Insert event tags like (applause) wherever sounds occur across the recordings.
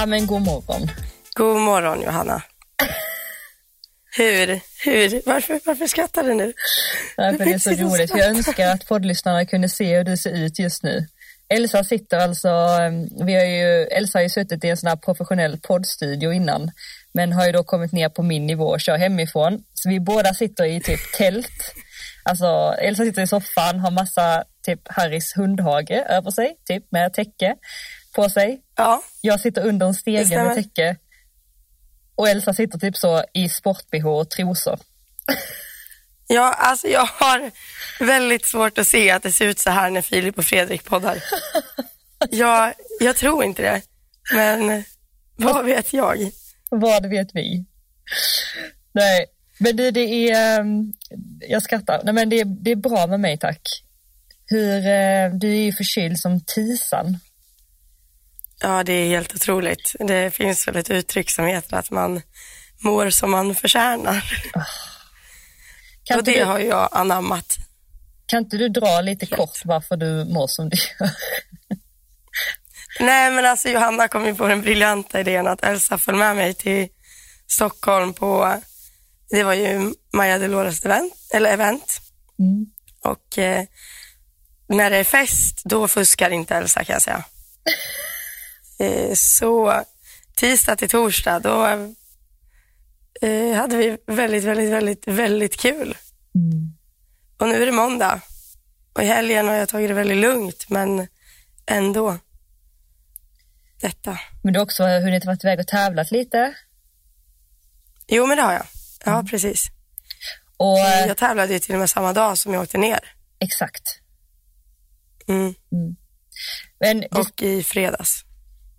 Ja, men god morgon. God morgon Johanna. Hur, hur, varför, varför skrattar du nu? Ja, för det är så roligt. Jag önskar att poddlyssnarna kunde se hur du ser ut just nu. Elsa sitter alltså, um, vi har ju, Elsa har ju suttit i en sån här professionell poddstudio innan, men har ju då kommit ner på min nivå och kör hemifrån. Så vi båda sitter i typ tält. Alltså Elsa sitter i soffan, har massa typ Harrys hundhage över sig, typ med täcke på sig. Ja, Jag sitter under en stege med täcke. Och Elsa sitter typ så i sport-bh och trosor. (laughs) ja, alltså jag har väldigt svårt att se att det ser ut så här när Filip och Fredrik poddar. (laughs) Jag, jag tror inte det, men vad vet jag? Vad vet vi? Nej, men du, det är, ehm, jag skrattar. Nej, men det är, det är bra med mig tack. Hur, eh, du är ju förkyld som tisan. Ja, det är helt otroligt. Det finns väl ett uttryck som heter att man mår som man förtjänar. Kan Och det du, har jag anammat. kan inte du dra lite kort varför du mår som du gör? Nej, men alltså Johanna kom ju på den briljanta idén att Elsa föll med mig till Stockholm på, det var ju Maja Delores event, eller event. Mm. Och eh, när det är fest, då fuskar inte Elsa kan jag säga. (laughs) eh, så tisdag till torsdag, då eh, hade vi väldigt, väldigt, väldigt, väldigt kul. Mm. Och nu är det måndag. Och i helgen har jag tagit det väldigt lugnt, men ändå. Detta. Men du har också hunnit vara iväg och tävlat lite. Jo, men det har jag. Ja, precis. Och, Jag tävlade ju till och med samma dag som jag åkte ner. exakt. Mm. Men det, Och i fredags.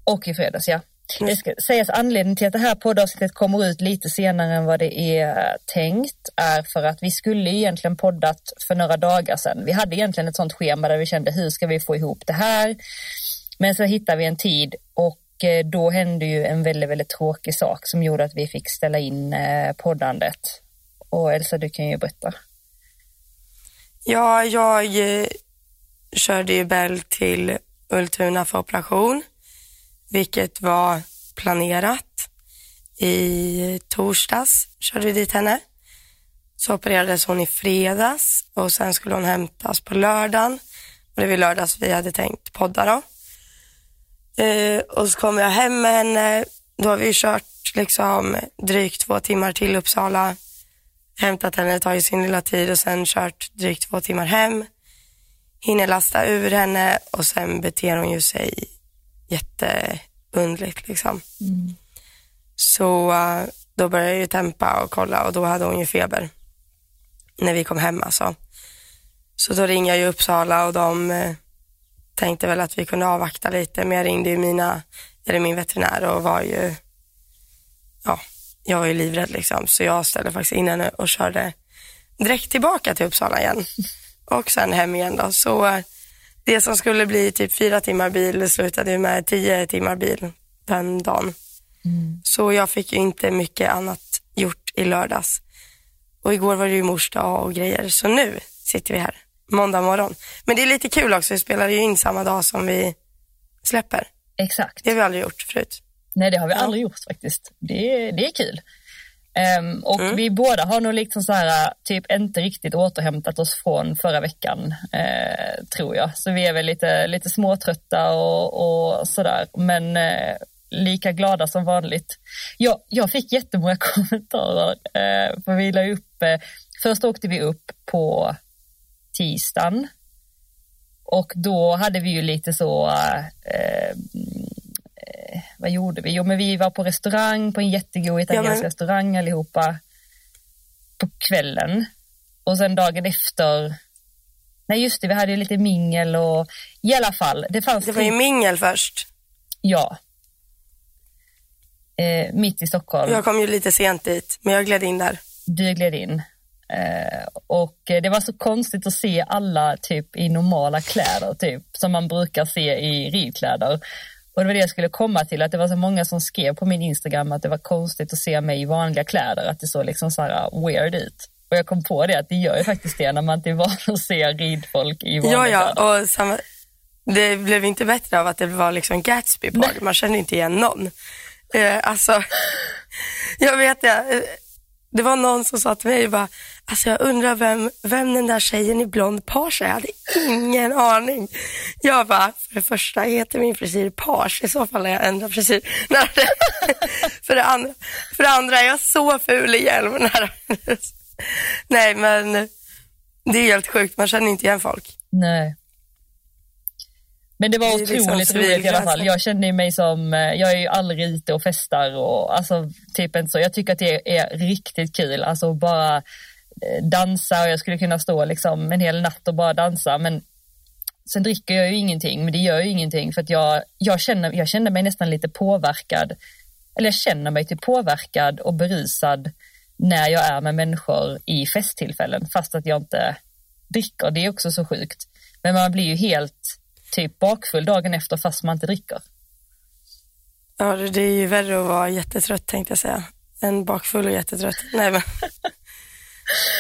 Och i fredags, ja. Mm. Det ska sägas anledningen till att det här poddavsnittet kommer ut lite senare än vad det är tänkt är för att vi skulle egentligen poddat för några dagar sedan. Vi hade egentligen ett sånt schema där vi kände hur ska vi få ihop det här? Men så hittade vi en tid och eh, då hände ju en väldigt, väldigt tråkig sak som gjorde att vi fick ställa in eh, poddandet. Och Elsa, du kan ju berätta. Ja, jag eh, körde ju Bell till Ultuna för operation, vilket var planerat. I torsdags körde vi dit henne. Så opererades hon i fredags och sen skulle hon hämtas på lördagen. Och det var i lördags vi hade tänkt podda då. Eh, och så kom jag hem med henne. Då har vi kört liksom drygt två timmar till Uppsala hämtat henne, tagit sin lilla tid och sen kört drygt två timmar hem. Hinner lasta ur henne och sen beter hon ju sig jätteundligt liksom. Så eh, då började jag ju tempa och kolla och då hade hon ju feber när vi kom hem alltså. Så då ringde jag ju Uppsala och de eh, tänkte väl att vi kunde avvakta lite men jag ringde ju mina, eller min veterinär och var ju, ja, jag var ju livrädd liksom. Så jag ställde faktiskt in henne och körde direkt tillbaka till Uppsala igen. (laughs) Och sen hem igen då. Så eh, det som skulle bli typ fyra timmar bil slutade med tio timmar bil den dagen. Så jag fick ju inte mycket annat gjort i lördags. Och igår var det ju mors dag och grejer. Så nu sitter vi här, måndag morgon. Men det är lite kul också, vi spelar ju in samma dag som vi släpper. Exakt. Det har vi aldrig gjort förut. Nej, det har vi Ja. aldrig gjort faktiskt. Det, det är kul. Ehm, och Mm. vi båda har nog liksom så här, typ inte riktigt återhämtat oss från förra veckan, eh, tror jag. Så vi är väl lite, lite småtrötta och, och sådär, men eh, lika glada som vanligt. Jag, jag fick jättemånga (laughs) kommentarer, eh, för vi la upp, eh, först åkte vi upp på tisdagen och då hade vi ju lite så, eh, vad gjorde vi? Jo, men vi var på restaurang, på en jättegod italiensk men- restaurang allihopa på kvällen. Och sen dagen efter, nej just det, vi hade ju lite mingel och i alla fall, det fanns Det var ju mingel först. ja. Eh, mitt i Stockholm. Jag kom ju lite sent dit, men jag gled in där. du gled in. Eh, och det var så konstigt att se alla typ i normala kläder, typ som man brukar se i ridkläder. Och det var det jag skulle komma till, att det var så många som skrev på min Instagram att det var konstigt att se mig i vanliga kläder, att det såg liksom så här weird ut. Och jag kom på det att det gör ju faktiskt det när man inte är van att se ridfolk i vanliga Ja, ja, kläder. och samma, det blev inte bättre av att det var liksom Gatsby party. Man kände inte igen någon. Eh, alltså, (laughs) jag vet det. Det var någon som sa till mig bara, alltså jag undrar vem, vem den där tjejen i blond page är. Jag hade ingen aning. Jag bara, för det första heter min frisyr page, i så fall har jag ändrat frisyr. (laughs) för, det andra, för det andra är jag så ful i hjälm. (laughs) Nej men det är helt sjukt, man känner inte igen folk. Nej. Men det var det liksom otroligt liksom roligt i alla fall. Jag kände mig som, eh, jag är ju aldrig ute och festar och alltså typ inte så. Jag tycker att det är riktigt kul, alltså bara dansa och jag skulle kunna stå liksom en hel natt och bara dansa. Men sen dricker jag ju ingenting, men det gör ju ingenting för att jag, jag, känner, jag känner mig nästan lite påverkad. Eller jag känner mig typ påverkad och berusad när jag är med människor i festtillfällen fast att jag inte dricker. Det är också så sjukt. Men man blir ju helt typ bakfull dagen efter fast man inte dricker. Ja, det är ju värre att vara jättetrött tänkte jag säga. Än bakfull och jättetrött. Nej, men. (laughs)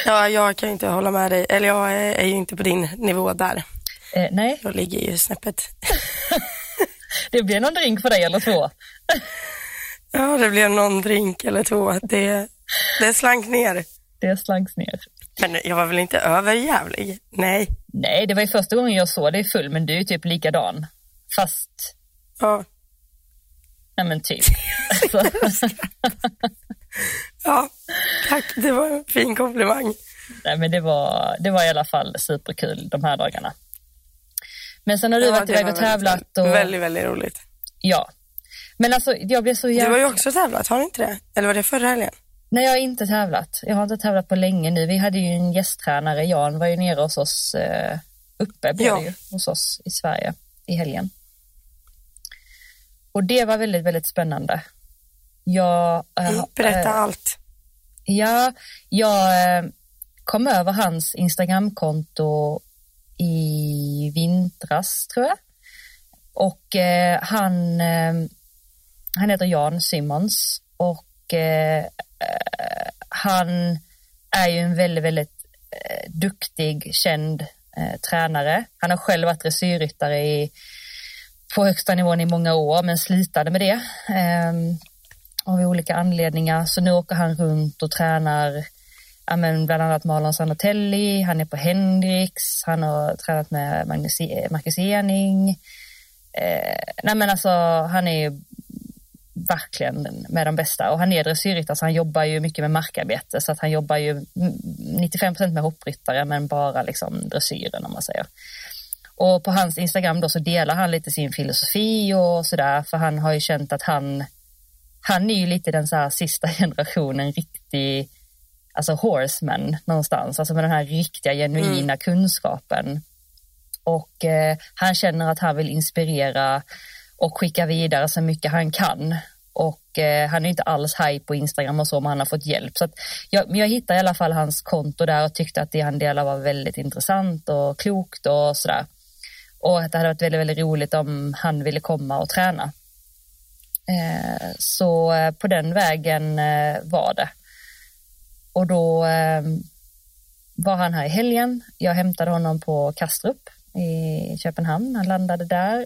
ja, jag kan inte hålla med dig. Eller jag är ju inte på din nivå där. Eh, nej. Jag ligger ju snäppet. (laughs) det blir någon drink för dig eller två. (laughs) ja, det blev någon drink eller två. Det, det slank ner. Det slank ner. Men jag var väl inte överjävlig? Nej. Nej, det var ju första gången jag såg dig full, men du är typ likadan. Fast... Ja. Nej men typ. (laughs) (laughs) ja, tack. Det var en fin komplimang. Nej men det var, det var i alla fall superkul de här dagarna. Men sen har du ja, varit iväg och tävlat. Och... Väldigt, väldigt roligt. Ja. Men alltså jag blev så jävla... Du har ju också tävlat, har du inte det? Eller var det förra helgen? Nej, jag har inte tävlat. Jag har inte tävlat på länge nu. Vi hade ju en gästtränare, Jan var ju nere hos oss, eh, uppe blev ja. ju, hos oss i Sverige i helgen. Och det var väldigt, väldigt spännande. Jag... Äh, Berätta äh, allt. Ja, jag äh, kom över hans Instagramkonto i vintras, tror jag. Och han, han heter Jan Simons och han är ju en väldigt, väldigt eh, duktig, känd eh, tränare. Han har själv varit dressyrryttare i, på högsta nivån i många år, men slutade med det eh, av olika anledningar. Så nu åker han runt och tränar ja, men bland annat Marlon Sanotelli, han är på Hendrix, han har tränat med Magnus, e, Marcus Ening. Eh, nej men alltså han är verkligen med de bästa och han är dressyrryttare så alltså, han jobbar ju mycket med markarbete så att han jobbar ju 95% med hoppryttare men bara liksom dressyren om man säger. Och på hans Instagram då så delar han lite sin filosofi och sådär för han har ju känt att han han är ju lite den så här sista (laughs) generationen riktig alltså horseman någonstans, alltså med den här riktiga genuina mm. kunskapen. Och eh, han känner att han vill inspirera och skicka vidare så mycket han kan. Och eh, han är inte alls haj på Instagram och så, men han har fått hjälp. Så jag, jag hittade i alla fall hans konto där och tyckte att det han delade var väldigt intressant och klokt och sådär. Och att det hade varit väldigt, väldigt roligt om han ville komma och träna. Eh, så eh, på den vägen eh, var det. Och då var han här i helgen. Jag hämtade honom på Kastrup i Köpenhamn. Han landade där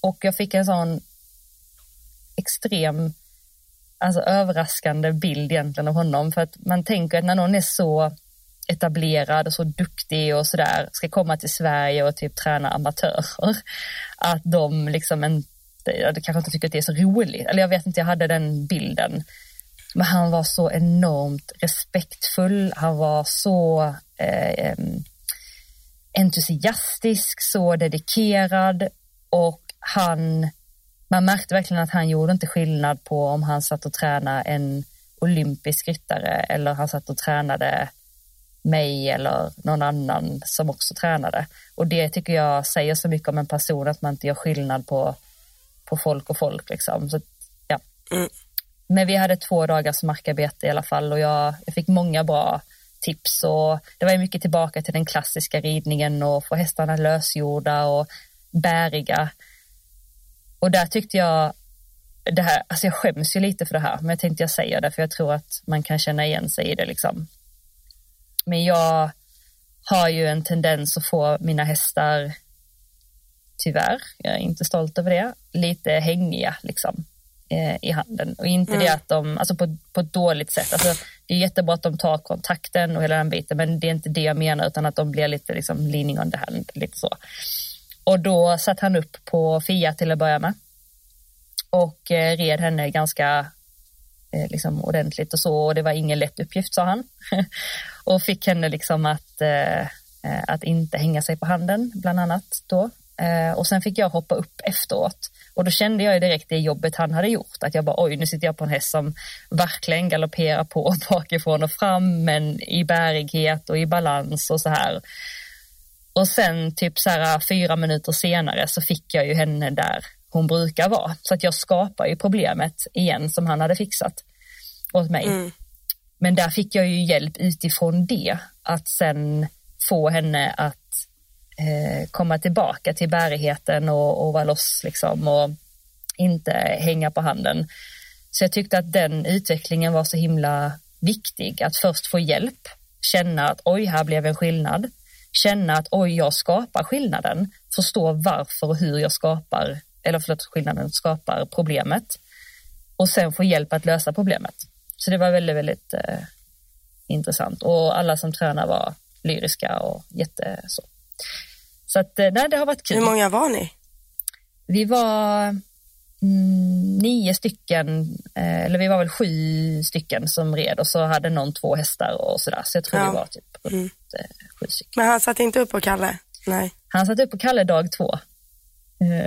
och jag fick en sån extrem, alltså överraskande bild egentligen av honom. För att man tänker att när någon är så etablerad och så duktig och sådär ska komma till Sverige och typ träna amatörer, att de liksom jag kanske inte tycker att det är så roligt. Eller jag vet inte, jag hade den bilden. Men han var så enormt respektfull. Han var så eh, entusiastisk, så dedikerad och han, man märkte verkligen att han gjorde inte skillnad på om han satt och tränade en olympisk ryttare eller han satt och tränade mig eller någon annan som också tränade. Och det tycker jag säger så mycket om en person att man inte gör skillnad på, på folk och folk liksom. Så, ja. Mm. Men vi hade två dagars markarbete i alla fall och jag, jag fick många bra tips och det var mycket tillbaka till den klassiska ridningen och få hästarna lösgjorda och bäriga. Och där tyckte jag, det här, alltså jag skäms ju lite för det här, men jag tänkte jag säger det för jag tror att man kan känna igen sig i det liksom. Men jag har ju en tendens att få mina hästar tyvärr, jag är inte stolt över det, lite hängiga liksom eh, i handen. Och inte Mm. det att de, alltså på, på ett dåligt sätt. Alltså, det är jättebra att de tar kontakten och hela den biten, men det är inte det jag menar, utan att de blir lite liksom leaning on the hand, lite så. Och då satt han upp på Fia till att börja med. Och eh, red henne ganska eh, liksom ordentligt och så. Och det var ingen lätt uppgift sa han. (laughs) och fick henne liksom att, eh, eh, att inte hänga sig på handen bland annat då. Eh, och sen fick jag hoppa upp efteråt. Och då kände jag direkt det jobbet han hade gjort. Att jag bara oj nu sitter jag på en häst som verkligen galopperar på (laughs) bakifrån och fram men i bärighet och i balans och så här. Och sen typ så här fyra minuter senare så fick jag ju henne där hon brukar vara. Så att jag skapar ju problemet igen som han hade fixat åt mig. Mm. Men där fick jag ju hjälp utifrån det. Att sen få henne att Eh, komma tillbaka till bärigheten och, och vara loss liksom och inte hänga på handen. Så jag tyckte att den utvecklingen var så himla viktig. Att först få hjälp, känna att oj, här blev en skillnad. Känna att oj, jag skapar skillnaden. Förstå varför och hur jag skapar, eller förlåt, skillnaden skapar problemet. Och sen få hjälp att lösa problemet. Så det var väldigt, väldigt eh, intressant. Och alla som tränar var lyriska och jätte så. Så att, eh, nej, det har varit kul. Hur många var ni? Vi var mm, nio stycken, eh, eller vi var väl sju stycken som red och så hade någon två hästar och sådär. Så jag tror Ja. det var typ runt Mm. eh, sju stycken. Men han satt inte upp på Kalle? Nej. Han satt upp på Kalle dag två.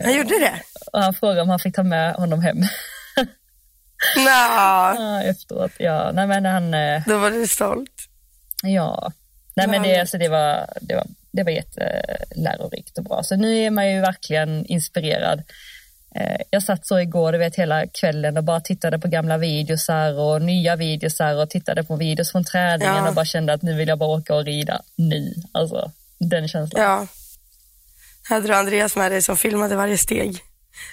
Han gjorde det? och han frågade om han fick ta med honom hem (laughs) Nå, (laughs) Ja, efteråt. Ja, nej men han, då var du stolt. ja. Nej men det, alltså, det, var, det, var, det var jättelärorikt och bra. Så nu är man ju verkligen inspirerad. Eh, Jag satt så igår, du vet hela kvällen och bara tittade på gamla videosar och nya videosar och tittade på videos från träningen Ja. och bara kände att nu vill jag bara åka och rida nu. Alltså den känslan. Ja. Hade du Andreas med dig som filmade varje steg?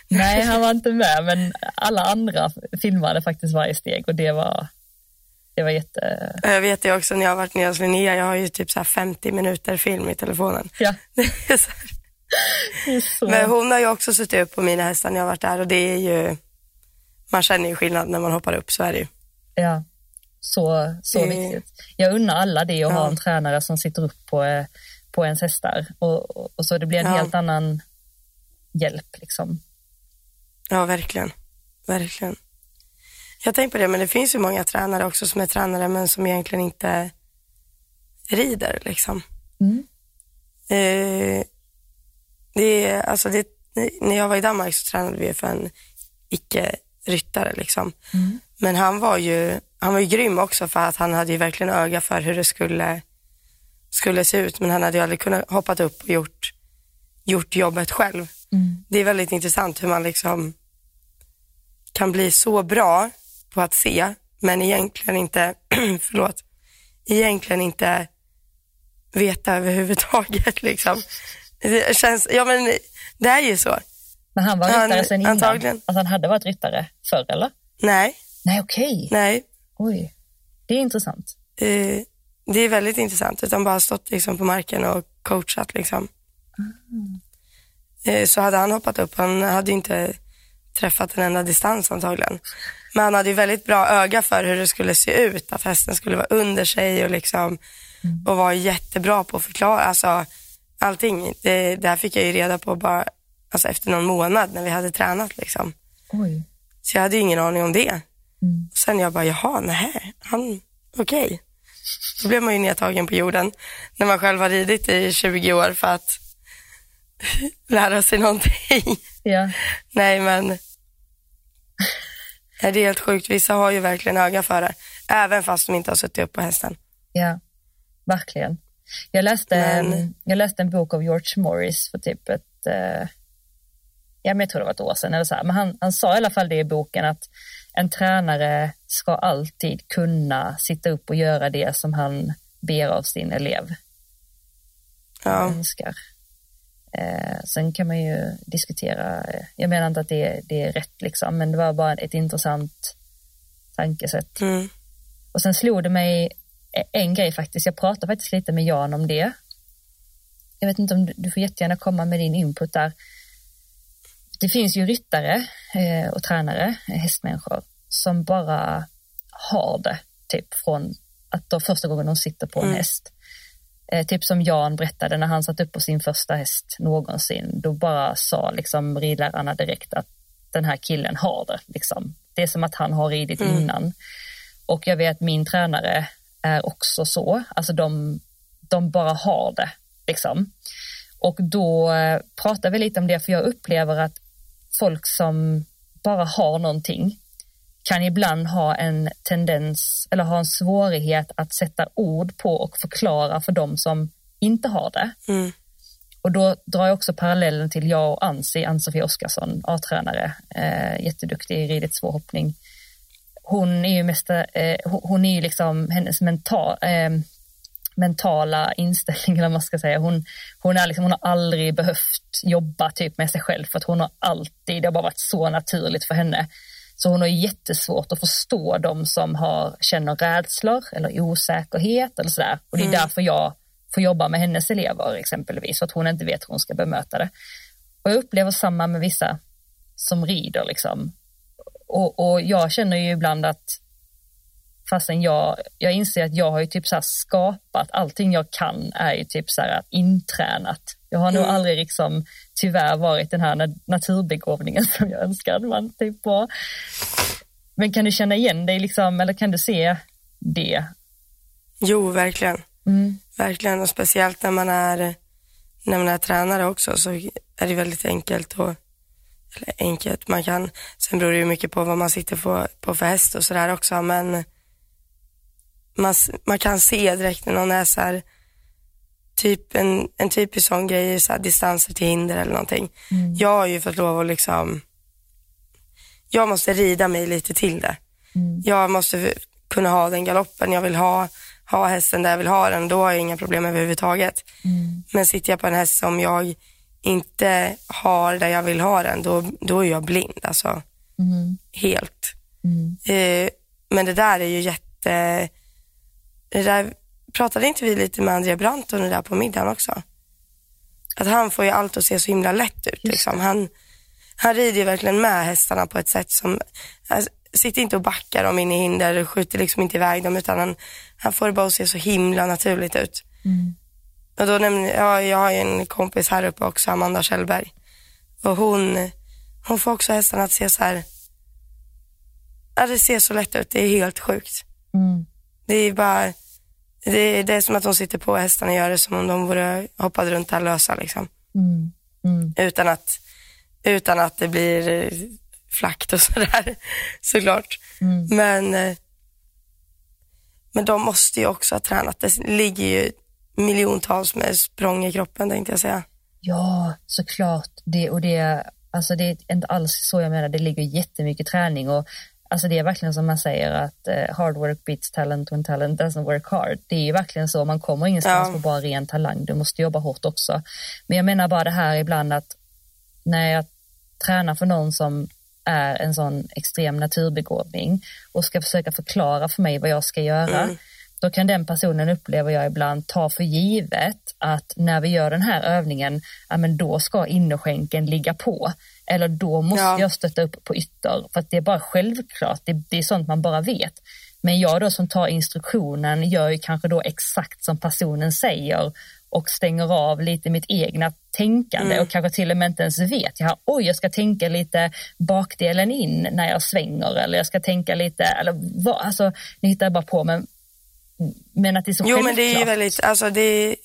Nej, han var inte med men alla andra filmade faktiskt varje steg och det var, det var jätte... Jag vet det också när jag har varit nere hos Linnea, jag har ju typ så här 50 minuter film i telefonen. Ja, (laughs) så. Men hon har ju också suttit upp på mina hästar när jag har varit där och det är ju, man känner ju skillnad när man hoppar upp, så är det ju. Ja, så, så Det- viktigt. Jag unnar alla det att ha Ja. en tränare som sitter upp på, eh, på ens hästar och, och, och så det blir en Ja. helt annan hjälp liksom. Ja, verkligen. Verkligen. Jag tänkte på det, men det finns ju många tränare också som är tränare men som egentligen inte rider liksom. Mm. Eh, det alltså det, när jag var i Danmark så tränade vi för en icke-ryttare liksom. Mm. Men han var ju, han var ju grym också för att han hade ju verkligen öga för hur det skulle, skulle se ut. Men han hade ju aldrig kunnat hoppat upp och gjort, gjort jobbet själv. Mm. Det är väldigt intressant hur man liksom kan bli så bra på att se, men egentligen inte, (clears throat) förlåt, egentligen inte veta överhuvudtaget (laughs) liksom. Det känns, ja men det är ju så. Men han var Han- ryttare sen innan? antagligen. Alltså han hade varit ryttare förr eller? Nej, Nej okej, nej, oj. Det är intressant. eh, det är väldigt intressant, utan bara stått liksom på marken och coachat liksom. Eh, så hade han hoppat upp, han hade inte träffat en enda distans antagligen. Men han hade ju väldigt bra öga för hur det skulle se ut, att hästen skulle vara under sig och liksom och var jättebra på att förklara, alltså allting. Det, här fick jag ju reda på bara alltså, efter någon månad när vi hade tränat liksom. Oj. Så jag hade ju ingen aning om det. Mm. Sen jag bara, jaha, nej, han, okej. Då blev man ju nedtagen på jorden när man själv har ridit i 20 år för att (laughs) lära sig någonting. Ja, nej, men det är helt sjukt. Vissa har ju verkligen öga för det, även fast de inte har suttit upp på hästen. ja, verkligen. Jag läste, Men- jag läste en bok av George Morris för typ ett, eh, ja men jag tror det var ett år sedan eller så här. Men han, han sa i alla fall det i boken att en tränare ska alltid kunna sitta upp och göra det som han ber av sin elev. Ja, önskar. Eh, sen kan man ju diskutera, eh, jag menar inte att det, det är rätt liksom, men det var bara ett intressant tankesätt. mm. Och sen slog det mig en grej faktiskt, jag pratade faktiskt lite med Jan om det. Jag vet inte om du, du får jättegärna komma med din input där. det finns ju ryttare eh, och tränare, hästmänniskor, som bara har det typ från att då första gången de sitter på en mm. häst. Eh, typ som Jan berättade när han satt upp på sin första häst någonsin. Då bara sa liksom ridlärarna direkt att den här killen har det. Liksom. Det är som att han har ridit mm. innan. Och jag vet min tränare är också så. Alltså de, de bara har det. Liksom. Och då eh, pratar vi lite om det, för jag upplever att folk som bara har någonting kan ibland ha en tendens eller ha en svårighet att sätta ord på och förklara för dem som inte har det. Mm. Och då drar jag också parallellen till jag och Ansi, Ann-Sofie Oskarsson, A-tränare, eh, jätteduktig i ridit svårhoppning. Hon är ju mest, eh, hon är ju liksom hennes mental, eh, mentala inställning, (laughs) eller vad man ska säga. Hon, hon, är liksom, hon har aldrig behövt jobba typ med sig själv för att hon har alltid, det har bara varit så naturligt för henne. Så hon har jättesvårt att förstå de som har, känner rädslor eller osäkerhet eller sådär. Och det är mm. därför jag får jobba med hennes elever exempelvis, för att hon inte vet hur hon ska bemöta det. Och jag upplever samma med vissa som rider liksom. Och, och jag känner ju ibland att fastän jag, jag inser att jag har ju typ så skapat, allting jag kan är ju typ så här intränat. Jag har nog mm. aldrig liksom tyvärr varit den här naturbegåvningen (laughs) som jag önskar att man typ var. Men kan du känna igen dig liksom, eller kan du se det? Jo, verkligen. Mm. Verkligen, och speciellt när man är, när man är tränare också så är det väldigt enkelt och eller enkelt, man kan, sen beror det ju mycket på vad man sitter på, på för häst och sådär också, men man, man kan se direkt när någon är så här, typ en, en typisk sån grej, så här, distanser till hinder eller någonting. Mm. Jag har ju fått lov att liksom, jag måste rida mig lite till det. Mm. Jag måste kunna ha den galoppen jag vill ha, ha hästen där jag vill ha den, då har jag inga problem överhuvudtaget. Mm. Men sitter jag på en häst som jag inte har där jag vill ha den, då, då är jag blind alltså. Mm. Helt. Mm. Eh, men det där är ju jätte, det där pratade inte vi lite med Andrea Brandt om det där på middagen också? Att han får ju allt att se så himla lätt ut. Liksom. Han, han rider ju verkligen med hästarna på ett sätt som, alltså, sitter inte och backar dem in i hinder och skjuter liksom inte iväg dem utan han, han får det bara att se så himla naturligt ut. Mm. Och då nämner, ja, jag har ju en kompis här uppe också, Amanda Kjellberg. Och hon, hon får också hästarna att se så här, ja, det ser så lätt ut, det är helt sjukt. Mm. Det är bara, det, det, är som att de sitter på hästarna och gör det som om de vore hoppade runt där lösa liksom. Mm. Mm. Utan, att, utan att det blir flakt och (laughs) sådär såklart. Mm. Men, eh, men de måste ju också ha tränat. Det ligger ju miljontals med språng i kroppen tänkte jag säga. Ja, såklart. Det, och det, alltså det är inte alls så jag menar. Det ligger jättemycket träning och Alltså det är verkligen som man säger att uh, hard work beats talent when talent doesn't work hard. Det är ju verkligen så, man kommer ingenstans ja. på bara ren talang, du måste jobba hårt också. Men jag menar bara det här ibland att när jag tränar för någon som är en sån extrem naturbegåvning och ska försöka förklara för mig vad jag ska göra, mm. då kan den personen upplever jag ibland ta för givet att när vi gör den här övningen, ja men då ska innerskänken ligga på eller då måste ja. jag stötta upp på ytter för att det är bara självklart, det, det, är sånt man bara vet. Men jag då som tar instruktionen gör ju kanske då exakt som personen säger och stänger av lite mitt egna tänkande mm. och kanske till och med inte ens vet. Jag har, oj, jag ska tänka lite bakdelen in när jag svänger eller jag ska tänka lite, eller vad, alltså ni hittar bara på men, men att det är så Jo självklart. men det är ju väldigt, alltså det,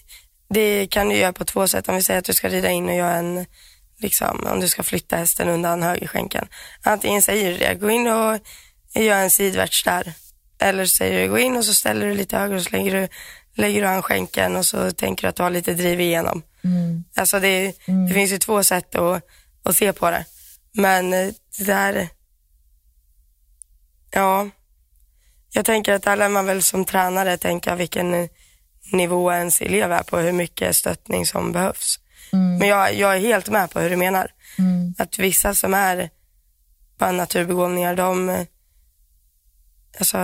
det kan du göra på två sätt. Om vi säger att du ska rida in och göra en liksom, om du ska flytta hästen undan högerskänken. Antingen säger du det, gå in och gör en sidvärts där. Eller säger du, gå in och så ställer du lite högre och så lägger du, lägger du an skänken och så tänker du att du har lite driv igenom. Mm. Alltså det, mm. det finns ju två sätt att, att se på det. Men eh, det där, ja, jag tänker att där lär man väl som tränare tänka vilken nivå ens elev är på, hur mycket stöttning som behövs. Mm. Men jag, jag är helt med på hur du menar. Mm. Att vissa som är bara naturbegåvningar, de, alltså,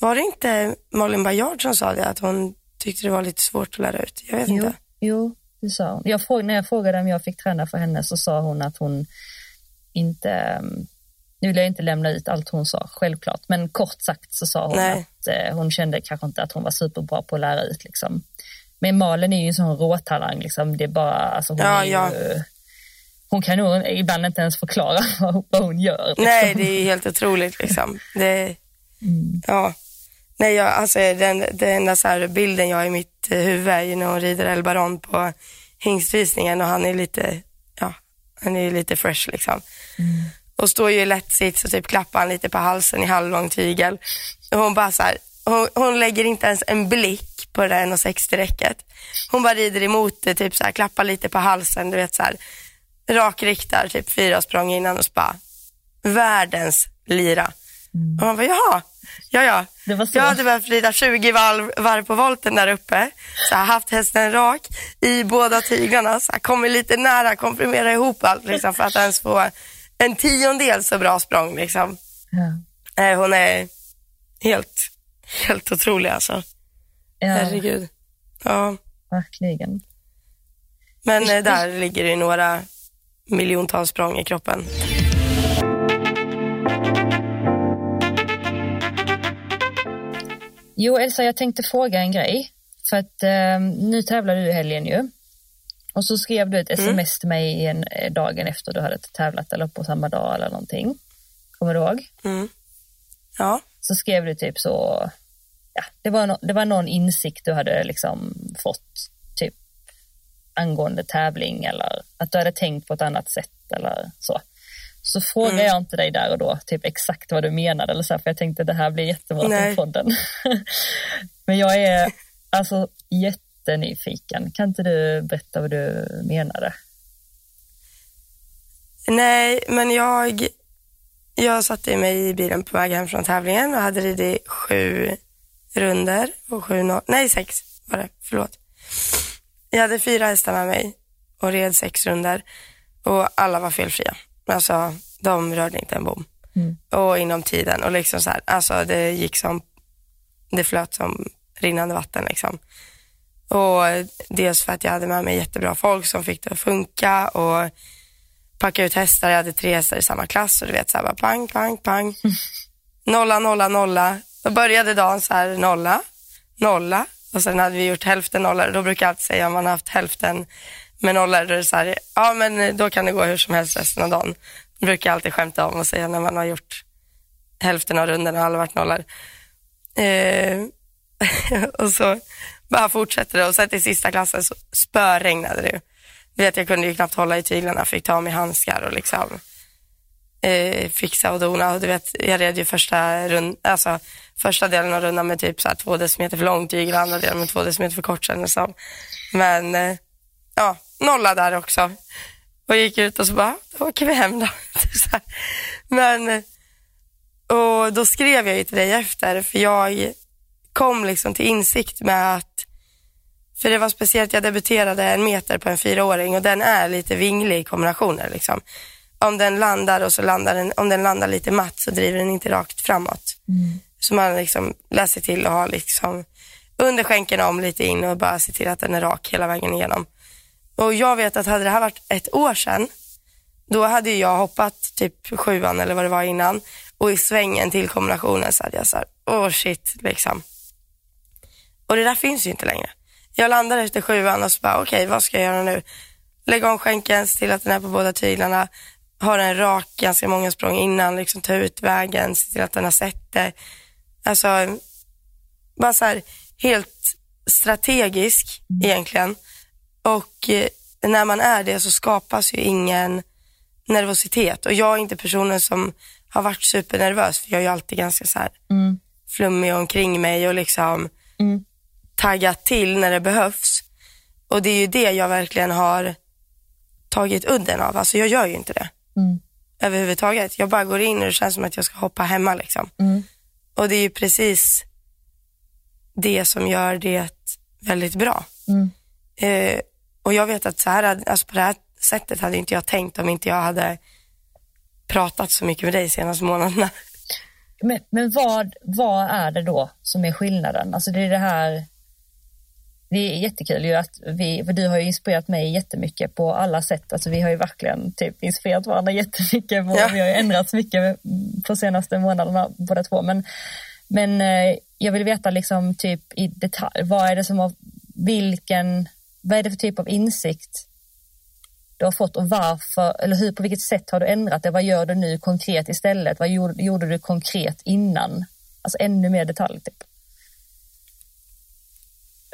var det inte Malin Bajard som sa det, att hon tyckte det var lite svårt att lära ut? Jag vet jo, inte. Jo, det sa hon. Jag frågade, när jag frågade om jag fick träna för henne så sa hon att hon inte, mm, nu vill jag inte lämna ut allt hon sa, självklart, men kort sagt så sa hon Nej. att eh, hon kände kanske inte att hon var superbra på att lära ut liksom. Men Malin är ju en sån råtalang liksom, det är bara, alltså hon Ja, är ju, ja. hon kan nog ibland inte ens förklara (laughs) vad, hon gör. Liksom. Nej, det är helt otroligt liksom. Det, Mm. ja. Nej, jag, alltså den, den enda så bilden jag har i mitt eh, huvud är ju när hon rider El Baron på hingstvisningen och han är lite, ja, han är lite fresh liksom. Och står ju i lätt sits och typ klappar han lite på halsen i halvlång tygel. Och hon bara så här, hon, hon lägger inte ens en blick på det där 1,60 räcket. Hon bara rider emot det, typ så här, klappar lite på halsen, du vet så här, rakriktar typ fyra språng innan och så bara, världens lira. Och man bara, jaha, ja ja. Det var så. Jag hade behövt rida 20 varv, varv på volten där uppe. Så har haft hästen rak i båda tyglarna. Så kommer lite nära, komprimera ihop allt liksom, för att ens få en tiondel så bra språng. Liksom. Nej, hon är helt, (laughs) helt otrolig alltså. Ja, Herregud. Ja. verkligen. Men eh, där ligger det några miljontals språng i kroppen. Jo, Elsa, jag tänkte fråga en grej. För att eh, nu tävlar du i helgen ju. Och så skrev du ett sms till mig en, eh, dagen efter du hade tävlat eller på samma dag eller någonting. Kommer du ihåg? Mm. Ja. Så skrev du typ så, ja, det var, no, det var någon insikt du hade liksom fått typ angående tävling eller att du hade tänkt på ett annat sätt eller så. Så frågade Mm. jag inte dig där och då typ exakt vad du menade eller så här, för jag tänkte det här blir jättebra Nej. för podden. (laughs) Men jag är alltså jättenyfiken. Kan inte du berätta vad du menade? Nej, men jag, jag satte mig i bilen på väg hem från tävlingen och hade ridit sju runder och sju no- nej sex var det, förlåt. Jag hade fyra hästar med mig och red sex runder och alla var felfria. Alltså, de rörde inte en bom. Mm. Och inom tiden och liksom så här, alltså det gick som, det flöt som rinnande vatten liksom. Och dels för att jag hade med mig jättebra folk som fick det att funka och packa ut hästar. Jag hade tre hästar i samma klass och du vet så här bara pang, pang, pang. (laughs) Nolla, nolla, nolla. Då började dagen så här nolla, nolla och sen hade vi gjort hälften nollor. Då brukar jag alltid säga om man har haft hälften med nollor, då är det så här, ja men då kan det gå hur som helst resten av dagen. Det brukar jag alltid skämta om och säga när man har gjort hälften av rundorna och alla varit nollor. Eh, (laughs) och så bara fortsätter det och sen till sista klassen så spöregnade det ju vet, jag kunde ju knappt hålla i tyglarna, fick ta av mig handskar och liksom eh, fixa och dona. Du vet, jag red ju första, rund, alltså, första delen av rundan med typ så här två decimeter för lång tygel och andra delen med två decimeter för kort kändes det som. Men eh, ja, nolla där också. Och gick ut och så bara, då åker vi hem då. (laughs) Men, eh, och då skrev jag ju till dig efter, för jag kom liksom till insikt med att för det var speciellt, jag debuterade en meter på en fyraåring och den är lite vinglig i kombinationer. Liksom. Om den landar och så landar den, om den landar lite matt så driver den inte rakt framåt. Så man liksom läser till och har liksom under skänken om lite in och bara se till att den är rak hela vägen igenom. Och jag vet att hade det här varit ett år sedan, då hade jag hoppat typ sjuan eller vad det var innan och i svängen till kombinationen så hade jag så här, åh shit liksom. Och det där finns ju inte längre. Jag landar efter sjuan och så bara, okej vad ska jag göra nu? Lägga om skänken, se till att den är på båda tyglarna, ha den rak ganska många språng innan, liksom ta ut vägen, se till att den har sett det. Alltså, bara så här helt strategisk egentligen. Och eh, när man är det så skapas ju ingen nervositet. Och jag är inte personen som har varit supernervös, för jag är ju alltid ganska så här Mm. flummig omkring mig och liksom Mm. Taggat till när det behövs. Och det är ju det jag verkligen har tagit udden av. Alltså jag gör ju inte det Mm. överhuvudtaget. Jag bara går in och det känns som att jag ska hoppa hemma liksom. Mm. Och det är ju precis det som gör det väldigt bra. Mm. Eh, och jag vet att så här, alltså på det här sättet hade inte jag tänkt om inte jag hade pratat så mycket med dig senaste månaderna. Men, men vad, vad är det då som är skillnaden? Alltså det är det här, det är jättekul ju att vi, för du har ju inspirerat mig jättemycket på alla sätt. Alltså vi har ju verkligen typ inspirerat varandra (laughs) jättemycket. Och ja. Vi har ju ändrats mycket på senaste månaderna båda två. Men, men eh, jag vill veta liksom typ i detalj, vad är det som har, vilken, vad är det för typ av insikt du har fått och varför, eller hur, på vilket sätt har du ändrat det? Vad gör du nu konkret istället? Vad gjorde, gjorde du konkret innan? Alltså ännu mer detalj typ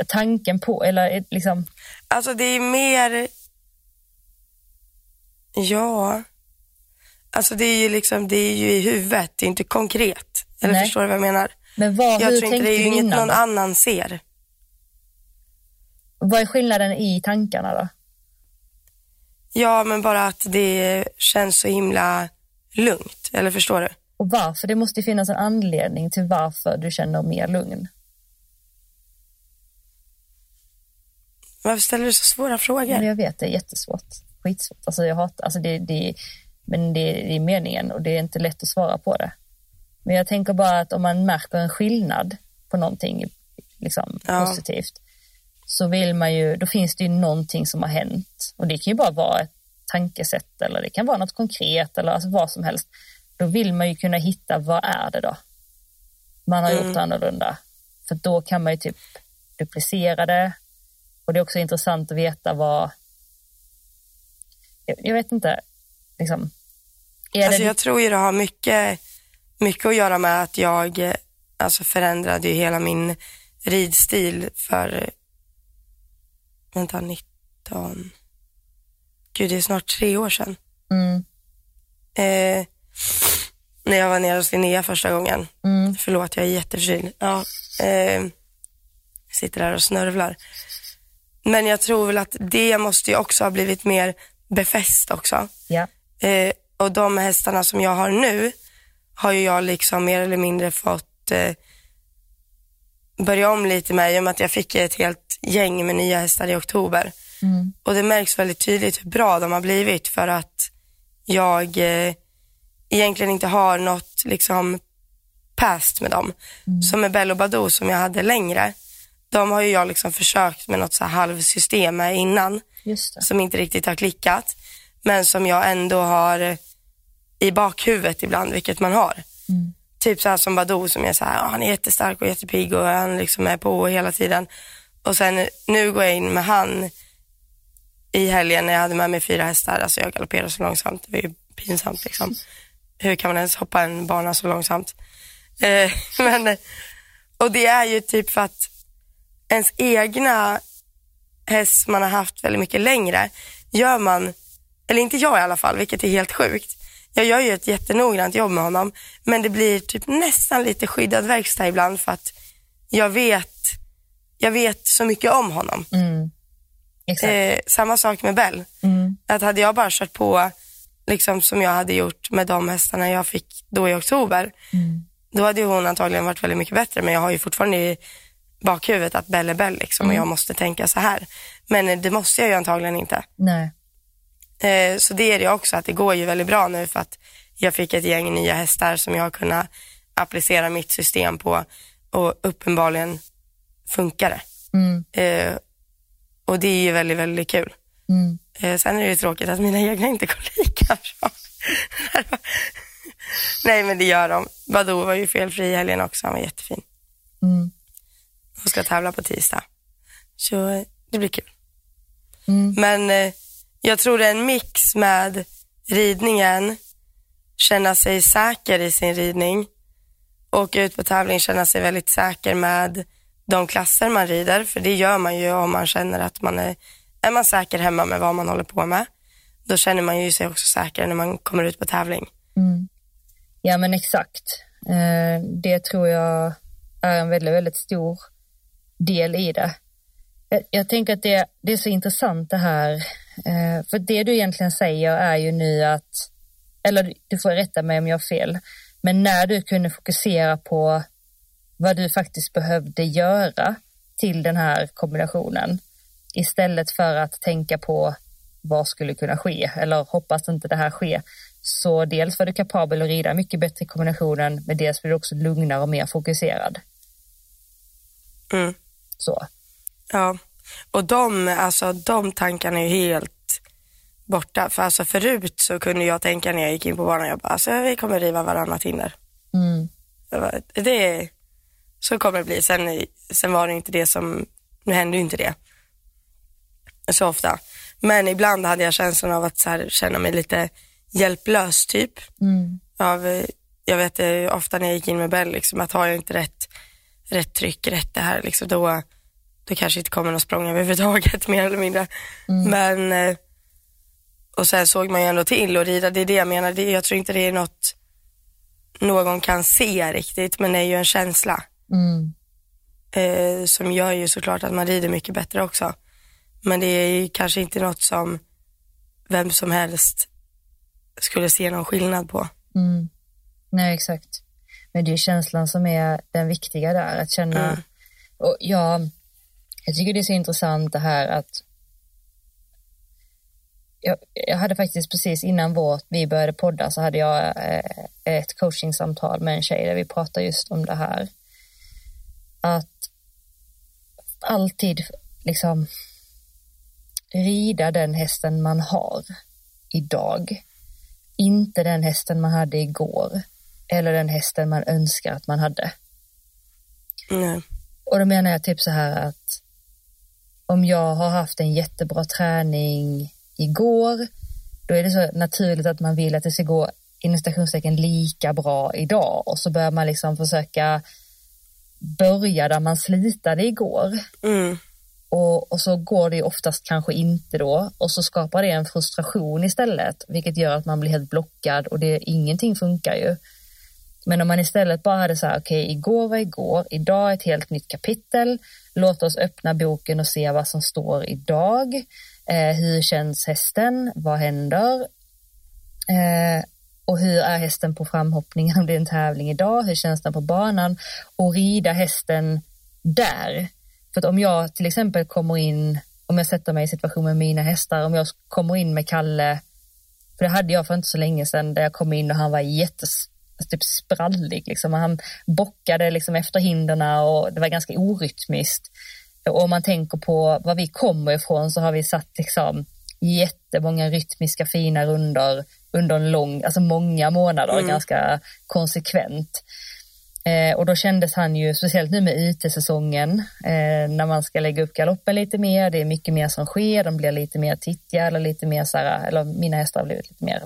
tanken på? Eller liksom... Alltså det är mer... Ja. Alltså det är ju liksom, det är ju i huvudet, det är inte konkret. Eller Nej. förstår du vad jag menar? Men vad, jag hur tror inte det är ju inget någon annan ser. Vad är skillnaden i tankarna då? Ja, men bara att det känns så himla lugnt. Eller förstår du? Och varför? Det måste finnas en anledning till varför du känner mer lugn. Varför ställer du så svåra frågor? Men jag vet, det är jättesvårt. Skitsvårt. Alltså jag hatar, alltså det, det, men det, det är meningen och det är inte lätt att svara på det. Men jag tänker bara att om man märker en skillnad på någonting liksom, ja. positivt så vill man ju, då finns det ju någonting som har hänt. Och det kan ju bara vara ett tankesätt eller det kan vara något konkret eller alltså vad som helst. Då vill man ju kunna hitta vad är det då man har mm. gjort annorlunda. För då kan man ju typ duplicera det och det är också intressant att veta vad... Jag, jag vet inte, liksom... alltså det... Jag tror ju det har mycket, mycket att göra med att jag alltså förändrade ju hela min ridstil för, vänta, 19, gud det är snart tre år sedan. Mm. Eh, när jag var nere hos Linnea första gången. Mm. Förlåt, jag är jätteförkyld. Ja, eh, sitter där och snörvlar. Men jag tror väl att det måste ju också ha blivit mer befäst också. Ja. Eh, och de hästarna som jag har nu har ju jag liksom mer eller mindre fått eh, börja om lite med i och med att jag fick ett helt gäng med nya hästar i oktober. Mm. Och det märks väldigt tydligt hur bra de har blivit för att jag eh, egentligen inte har något liksom past med dem. Mm. Som med Bello Badou som jag hade längre de har ju jag liksom försökt med något så halvsystem med innan. Som inte riktigt har klickat. Men som jag ändå har i bakhuvudet ibland, vilket man har. Mm. Typ så här som Badou som är så här, han är jättestark och jättepigg och han liksom är på hela tiden. Och sen nu går jag in med han i helgen när jag hade med mig fyra hästar. Alltså jag galopperar så långsamt, det var ju pinsamt liksom. Hur kan man ens hoppa en bana så långsamt? Eh, (laughs) men, och det är ju typ för att ens egna häst man har haft väldigt mycket längre, gör man, eller inte jag i alla fall, vilket är helt sjukt. Jag gör ju ett jättenoggrant jobb med honom, men det blir typ nästan lite skyddad verkstad ibland för att jag vet, jag vet så mycket om honom. Mm. Eh, samma sak med Bell. Mm. Att hade jag bara kört på liksom som jag hade gjort med de hästarna jag fick då i oktober, mm. då hade hon antagligen varit väldigt mycket bättre. Men jag har ju fortfarande bakhuvudet att Bell är Bell liksom, mm. och jag måste tänka så här. Men det måste jag ju antagligen inte. Nej. Eh, så det är det också, att det går ju väldigt bra nu för att jag fick ett gäng nya hästar som jag har kunnat applicera mitt system på och uppenbarligen funkar det. Mm. Eh, och det är ju väldigt, väldigt kul. Mm. Eh, sen är det ju tråkigt att mina egna inte går lika bra. (laughs) Nej men det gör de. Badou var ju felfri i helgen också, han var jättefin. Mm och ska tävla på tisdag. Så eh, det blir kul. Mm. Men eh, jag tror det är en mix med ridningen, känna sig säker i sin ridning, åka ut på tävling, känna sig väldigt säker med de klasser man rider, för det gör man ju om man känner att man är, är man säker hemma med vad man håller på med, då känner man ju sig också säker när man kommer ut på tävling. Mm. Ja men exakt. Eh, det tror jag är en väldigt, väldigt stor del i det. Jag tänker att det, det är så intressant det här, eh, för det du egentligen säger är ju nu att, eller du får rätta mig om jag har fel, men när du kunde fokusera på vad du faktiskt behövde göra till den här kombinationen istället för att tänka på vad skulle kunna ske eller hoppas inte det här sker. Så dels var du kapabel att rida mycket bättre i kombinationen men dels blev du också lugnare och mer fokuserad. Mm. Så. Ja, och de, alltså, de tankarna är helt borta. För alltså förut så kunde jag tänka när jag gick in på banan, jag bara, alltså, vi kommer riva varannat hinder. Mm. Det, var, det, så kommer det bli. Sen, sen var det inte det som, nu hände ju inte det så ofta. Men ibland hade jag känslan av att så här, känna mig lite hjälplös typ. Mm. Av, jag vet det, ofta när jag gick in med Bell, liksom, att har jag inte rätt, rätt tryck, rätt det här, liksom, då, då kanske inte kommer någon språng överhuvudtaget (laughs) mer eller mindre. Mm. Men, eh, och sen såg man ju ändå till att rida, det är det jag menar, det, jag tror inte det är något någon kan se riktigt, men det är ju en känsla. Mm. Eh, som gör ju såklart att man rider mycket bättre också. Men det är ju kanske inte något som vem som helst skulle se någon skillnad på. Mm. Nej, exakt. Men det är känslan som är den viktiga där, att känna. Mm. Och jag, jag tycker det är så intressant det här att jag, jag hade faktiskt precis innan vårt, vi började podda så hade jag eh, ett coachingsamtal med en tjej där vi pratade just om det här. Att alltid liksom rida den hästen man har idag. Inte den hästen man hade igår eller den hästen man önskar att man hade. Nej. Och då menar jag typ så här att om jag har haft en jättebra träning igår, då är det så naturligt att man vill att det ska gå inom stationstecken lika bra idag och så börjar man liksom försöka börja där man slitade igår. Mm. Och, och, så går det oftast kanske inte då och så skapar det en frustration istället vilket gör att man blir helt blockad och det, ingenting funkar ju. Men om man istället bara hade så här, okej, okay, igår var igår, idag är ett helt nytt kapitel. Låt oss öppna boken och se vad som står idag. Eh, hur känns hästen? Vad händer? Eh, och hur är hästen på framhoppningen om (laughs) det är en tävling idag? Hur känns den på banan? Och rida hästen där. För att om jag till exempel kommer in, om jag sätter mig i situation med mina hästar, om jag kommer in med Kalle, för det hade jag för inte så länge sedan, där jag kom in och han var jättes typ sprallig. Liksom. Han bockade liksom efter hinderna och det var ganska orytmiskt. Och om man tänker på var vi kommer ifrån så har vi satt liksom jättemånga rytmiska fina runder under en lång, alltså många månader, mm. ganska konsekvent. Eh, och då kändes han ju, speciellt nu med IT-säsongen, eh, när man ska lägga upp galoppen lite mer, det är mycket mer som sker, de blir lite mer tittiga eller lite mer så här, eller mina hästar har blivit lite mer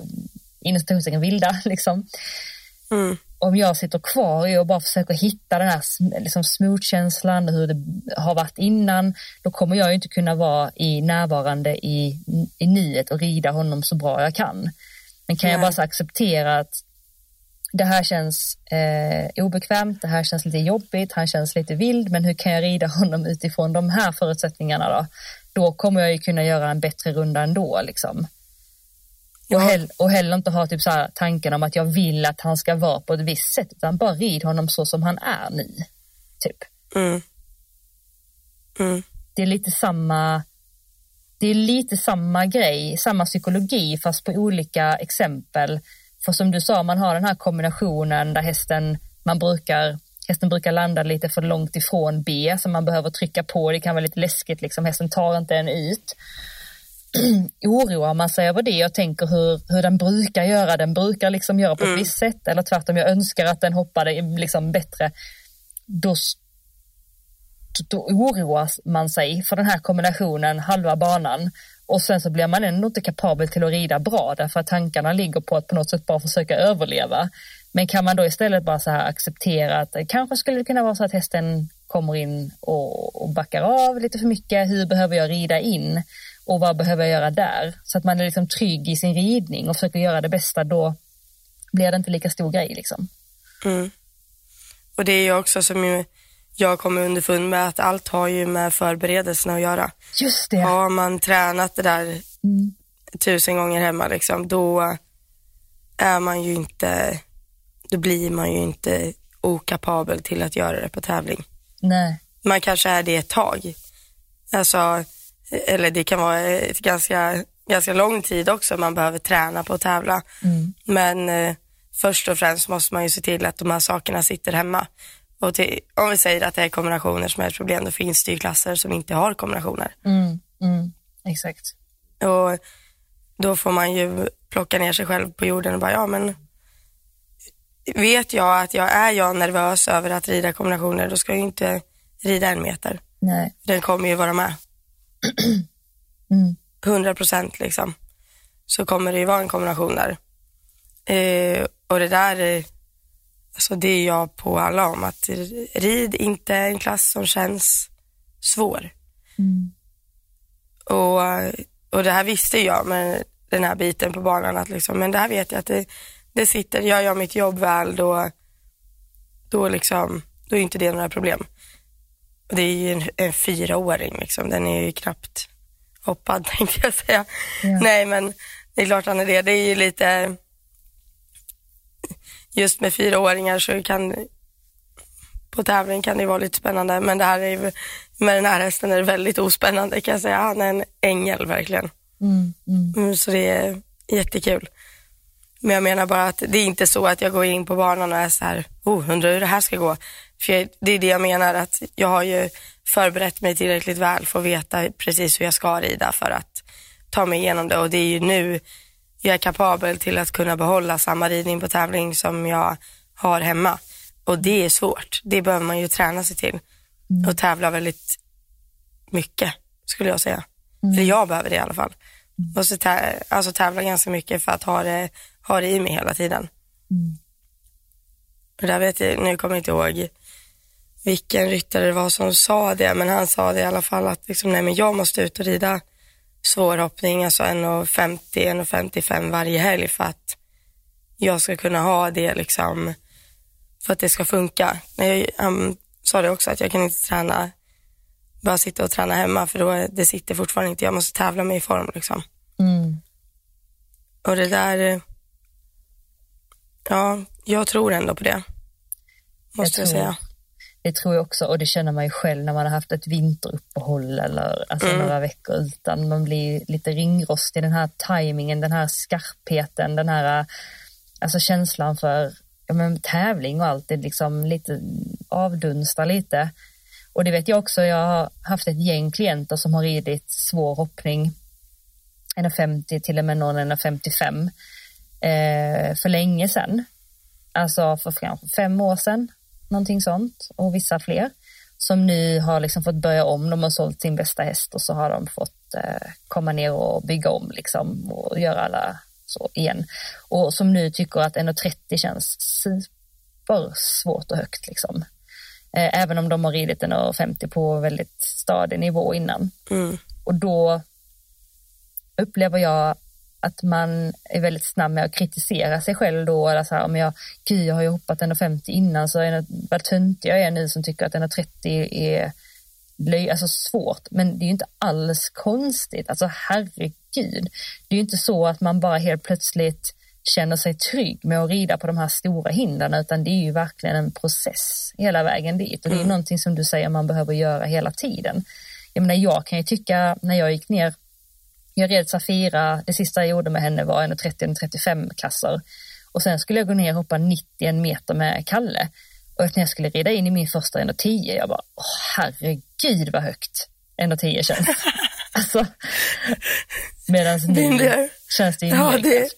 inom vilda (laughs) liksom. Mm. Om jag sitter kvar och bara försöker hitta den här liksom, smooth-känslan, hur det har varit innan, då kommer jag inte kunna vara i närvarande i, i nuet och rida honom så bra jag kan. Men kan Nej. jag bara så acceptera att det här känns eh, obekvämt, det här känns lite jobbigt, han känns lite vild, men hur kan jag rida honom utifrån de här förutsättningarna då? Då kommer jag ju kunna göra en bättre runda ändå liksom. Ja. Och, hell och heller inte ha typ så här tanken om att jag vill att han ska vara på ett visst sätt, utan bara rid honom så som han är nu. Typ. Mm. Mm. Det är lite samma det är lite samma grej, samma psykologi fast på olika exempel. För som du sa, man har den här kombinationen där hästen, man brukar, hästen brukar landa lite för långt ifrån B så man behöver trycka på, det kan vara lite läskigt liksom, hästen tar inte en ut. (clears throat) oroar man sig över det och tänker hur, hur den brukar göra, den brukar liksom göra på ett mm. visst sätt eller tvärtom, jag önskar att den hoppade liksom bättre, då, då oroar man sig för den här kombinationen halva banan och sen så blir man ändå inte kapabel till att rida bra därför att tankarna ligger på att på något sätt bara försöka överleva. Men kan man då istället bara så här acceptera att det kanske skulle kunna vara så att hästen kommer in och, och backar av lite för mycket. Hur behöver jag rida in? Och vad behöver jag göra där? Så att man är liksom trygg i sin ridning och försöker göra det bästa, då blir det inte lika stor grej. Liksom. Mm. Och det är ju också som jag kommer underfund med att allt har ju med förberedelserna att göra. Just det. Har man tränat det där mm. tusen gånger hemma, liksom, då är man ju inte, då blir man ju inte okapabel till att göra det på tävling. Nej. Man kanske är det ett tag. Alltså, eller det kan vara ett ganska, ganska lång tid också man behöver träna på att tävla. Mm. Men eh, först och främst måste man ju se till att de här sakerna sitter hemma. Och till, om vi säger att det är kombinationer som är ett problem, då finns det ju klasser som inte har kombinationer. Mm, mm, exakt. Och då får man ju plocka ner sig själv på jorden och bara, ja men vet jag att jag är jag nervös över att rida kombinationer, då ska jag ju inte rida en meter. Nej. Den kommer ju vara med. (clears throat) Mm. 100 procent liksom. Så kommer det ju vara en kombination där. Eh, och det där, alltså det är jag på alla om, att rid inte en klass som känns svår. Mm. Och, och det här visste jag med den här biten på banan, att liksom, men det här vet jag att det, det sitter, gör jag mitt jobb väl då, då, liksom, då är inte det några problem. Det är ju en, en fyraåring, liksom. den är ju knappt hoppad (laughs) tänkte jag säga. Ja. Nej men det är klart han är det. Det är ju lite, just med fyraåringar så kan, på tävling kan det vara lite spännande men det här är ju, med den här hästen är det väldigt ospännande kan jag säga. Han är en ängel verkligen. Mm, mm. Mm, så det är jättekul. Men jag menar bara att det är inte så att jag går in på banan och är så här, oh, undrar hur det här ska gå. För jag, det är det jag menar, att jag har ju förberett mig tillräckligt väl för att veta precis hur jag ska rida för att ta mig igenom det. Och det är ju nu jag är kapabel till att kunna behålla samma ridning på tävling som jag har hemma. Och det är svårt. Det behöver man ju träna sig till. Och tävla väldigt mycket, skulle jag säga. Eller jag behöver det i alla fall. Och så tä- alltså tävla ganska mycket för att ha det, ha det i mig hela tiden. Mm. Och där vet jag, nu kommer jag inte ihåg vilken ryttare det var som sa det, men han sa det i alla fall att liksom, nej, men jag måste ut och rida svårhoppning, alltså 1,50, 1,55 varje helg för att jag ska kunna ha det liksom, för att det ska funka. Jag, han sa det också att jag kan inte träna, bara sitta och träna hemma för då det sitter fortfarande inte, jag måste tävla mig i form liksom. Mm. Och det där, ja, jag tror ändå på det. Måste jag, tror- säga. Det tror jag också och det känner man ju själv när man har haft ett vinteruppehåll eller alltså Mm. några veckor utan. Man blir lite ringrostig, den här tajmingen, den här skarpheten, den här alltså känslan för ja, men, tävling och allt, det liksom lite avdunstar lite. Och det vet jag också, jag har haft ett gäng klienter som har ridit svår hoppning, 1,50 till och med någon 1,55 eh, för länge sedan. Alltså för kanske fem år sedan, någonting sånt, och vissa fler. Som nu har liksom fått börja om, de har sålt sin bästa häst och så har de fått eh, komma ner och bygga om liksom och göra alla så igen. Och som nu tycker att 1,30 känns supersvårt och högt liksom. Eh, även om de har ridit 1,50 på väldigt stadig nivå innan. Mm. Och då upplever jag att man är väldigt snabb med att kritisera sig själv då. Eller så här, om jag, gud, jag har ju hoppat 1,50 innan så är det, vad töntig jag är nu som tycker att 1,30 är löj, alltså svårt. Men det är ju inte alls konstigt. Alltså herregud. Det är ju inte så att man bara helt plötsligt känner sig trygg med att rida på de här stora hindren utan det är ju verkligen en process hela vägen dit. Och det är någonting som du säger man behöver göra hela tiden. Jag menar, jag kan ju tycka när jag gick ner jag red Safira, det sista jag gjorde med henne var 1,30-35 klasser. Och sen skulle jag gå ner och hoppa 91 meter med Kalle. Och när jag skulle rida in i min första 1,10, jag bara, åh herregud vad högt 1,10 känns. (laughs) alltså, Medan nu there. känns det ju Ja, mer det-.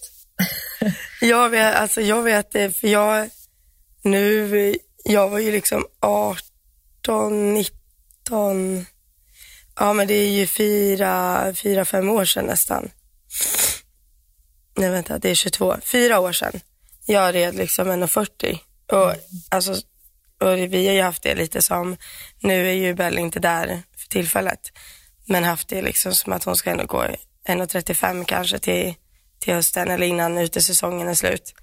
(laughs) Jag vet, alltså jag vet det, för jag nu, jag var ju liksom 18, 19, ja men det är ju fyra, fyra, fem år sedan nästan. Nej vänta, det är 22, fyra år sedan. Jag red liksom 1,40 och alltså, och vi har ju haft det lite som, nu är ju Bell inte där för tillfället, men haft det liksom som att hon ska ändå gå 1,35 kanske till, till hösten eller innan utesäsongen är slut.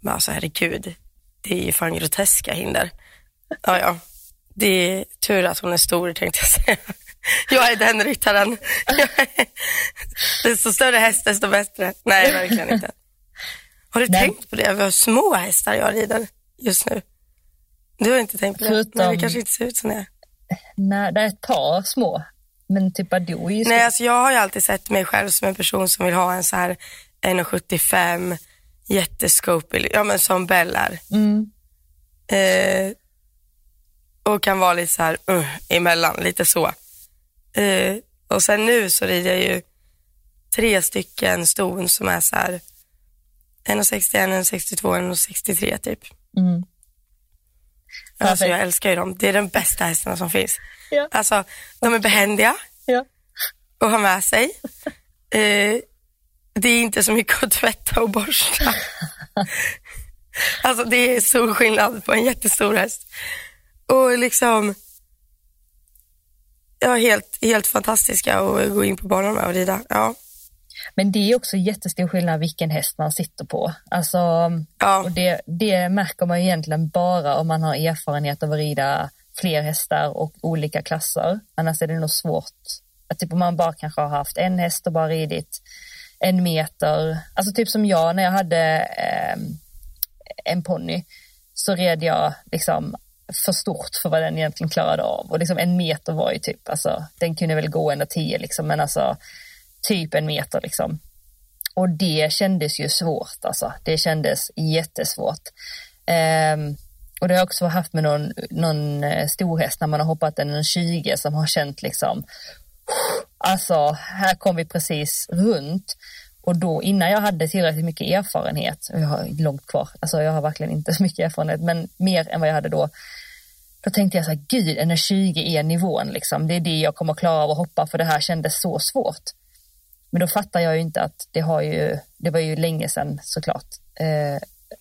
Men alltså herregud, det är ju fan groteska hinder. Ja, ja. Det är tur att hon är stor tänkte jag säga. Jag är den ryttaren. Är- Desto större häst, desto bättre. Nej, verkligen inte. Har du Nej. tänkt på det? Vi har små hästar jag rider just nu. Du har inte tänkt på det? Förutom- Nej, det kanske inte ser ut som det. Nej, det är ett par små. Men typ Badoo är ju Nej, alltså jag har ju alltid sett mig själv som en person som vill ha en så här 1,75 jättescope, ja men som Bell är. Mm. Eh, och kan vara lite så här uh, emellan, lite så. Uh, och sen nu så rider jag ju tre stycken ston som är så här 1,61, 1,62, 1,63 typ. Mm. Alltså jag älskar ju dem. Det är de bästa hästarna som finns. Ja. Alltså, de är behändiga ja. att ha med sig. Uh, det är inte så mycket att tvätta och borsta. (laughs) alltså det är stor skillnad på en jättestor häst. Och liksom, ja helt, helt fantastiska att gå in på banan med och rida. Ja. Men det är också jättestor skillnad vilken häst man sitter på. Alltså, ja. och det, det märker man egentligen bara om man har erfarenhet av att rida fler hästar och olika klasser. Annars är det nog svårt. Att typ om man bara kanske har haft en häst och bara ridit en meter. Alltså typ som jag när jag hade eh, en ponny så red jag liksom för stort för vad den egentligen klarade av. Och liksom en meter var ju typ, alltså den kunde väl gå ända tio liksom, men alltså typ en meter liksom. Och det kändes ju svårt alltså. Det kändes jättesvårt. Um, och det har jag också haft med någon, någon eh, storhäst när man har hoppat en 20 som har känt liksom, alltså här kom vi precis runt. Och då innan jag hade tillräckligt mycket erfarenhet, och jag har långt kvar, alltså jag har verkligen inte så mycket erfarenhet, men mer än vad jag hade då, då tänkte jag så här, gud, en 20 är nivån liksom. Det är det jag kommer klara av att hoppa för det här kändes så svårt. Men då fattar jag ju inte att det har ju, det var ju länge sedan såklart, eh,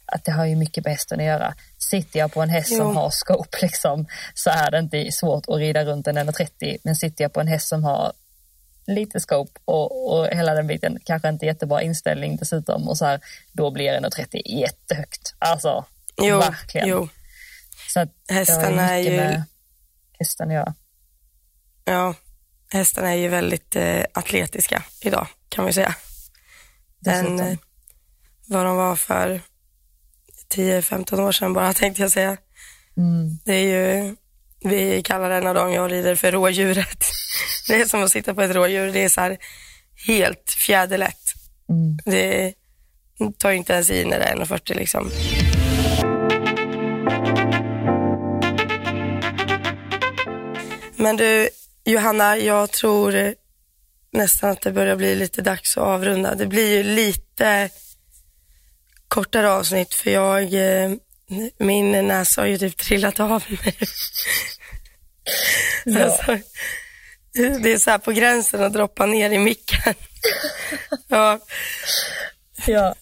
att det har ju mycket med hästen att göra. Sitter jag på en häst jo. som har scope (laughs) liksom, så är det inte svårt att rida runt en 1,30. Men sitter jag på en häst som har lite scope och, och hela den biten, kanske inte jättebra inställning dessutom och så här, då blir 1,30 jättehögt. Alltså, jo, verkligen. Jo. Så hästarna är ju... Med att göra. Ja, hästarna är ju väldigt eh, atletiska idag kan man ju säga. Den, eh, vad de var för 10-15 år sedan bara (laughs) tänkte jag säga. Mm. Det är ju, vi kallar den av dem jag rider för rådjuret. (laughs) Det är som att sitta på ett rådjur. Det är så här helt fjäderlätt. Mm. Det tar inte ens i när det är 1,40 liksom. Men du, Johanna, jag tror nästan att det börjar bli lite dags att avrunda. Det blir ju lite kortare avsnitt för jag, eh, min näsa har ju typ trillat av (laughs) mig. Ja. Alltså, det är så här på gränsen att droppa ner i micken. (laughs) ja. ja.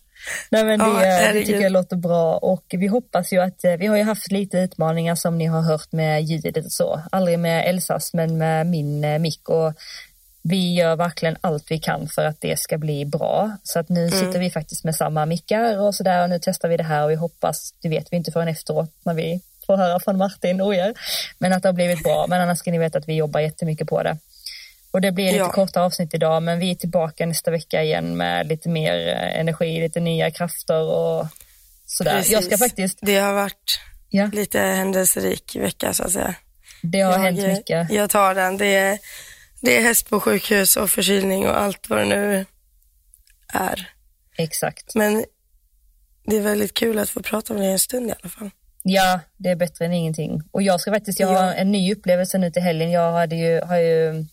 Nej, men det, ja, det tycker jag låter bra och vi hoppas ju att eh, vi har ju haft lite utmaningar som ni har hört med ljudet och så. Aldrig med Elsas men med min eh, mick och vi gör verkligen allt vi kan för att det ska bli bra. Så att nu mm. sitter vi faktiskt med samma mickar och sådär och nu testar vi det här och vi hoppas, det vet vi inte förrän efteråt när vi får höra från Martin och er, men att det har blivit bra. Men annars ska ni veta att vi jobbar jättemycket på det. Och det blir lite ja. korta avsnitt idag, men vi är tillbaka nästa vecka igen med lite mer eh, energi, lite nya krafter och sådär. Precis. Jag ska faktiskt... Det har varit ja. lite händelserik vecka så att säga. Det har jag, hänt mycket. Jag tar den. Det är, det är häst på sjukhus och förkylning och allt vad det nu är. Exakt. Men det är väldigt kul att få prata med dig en stund i alla fall. Ja, det är bättre än ingenting. Och jag ska faktiskt, jag har en ny upplevelse nu till helgen. Jag hade ju, har ju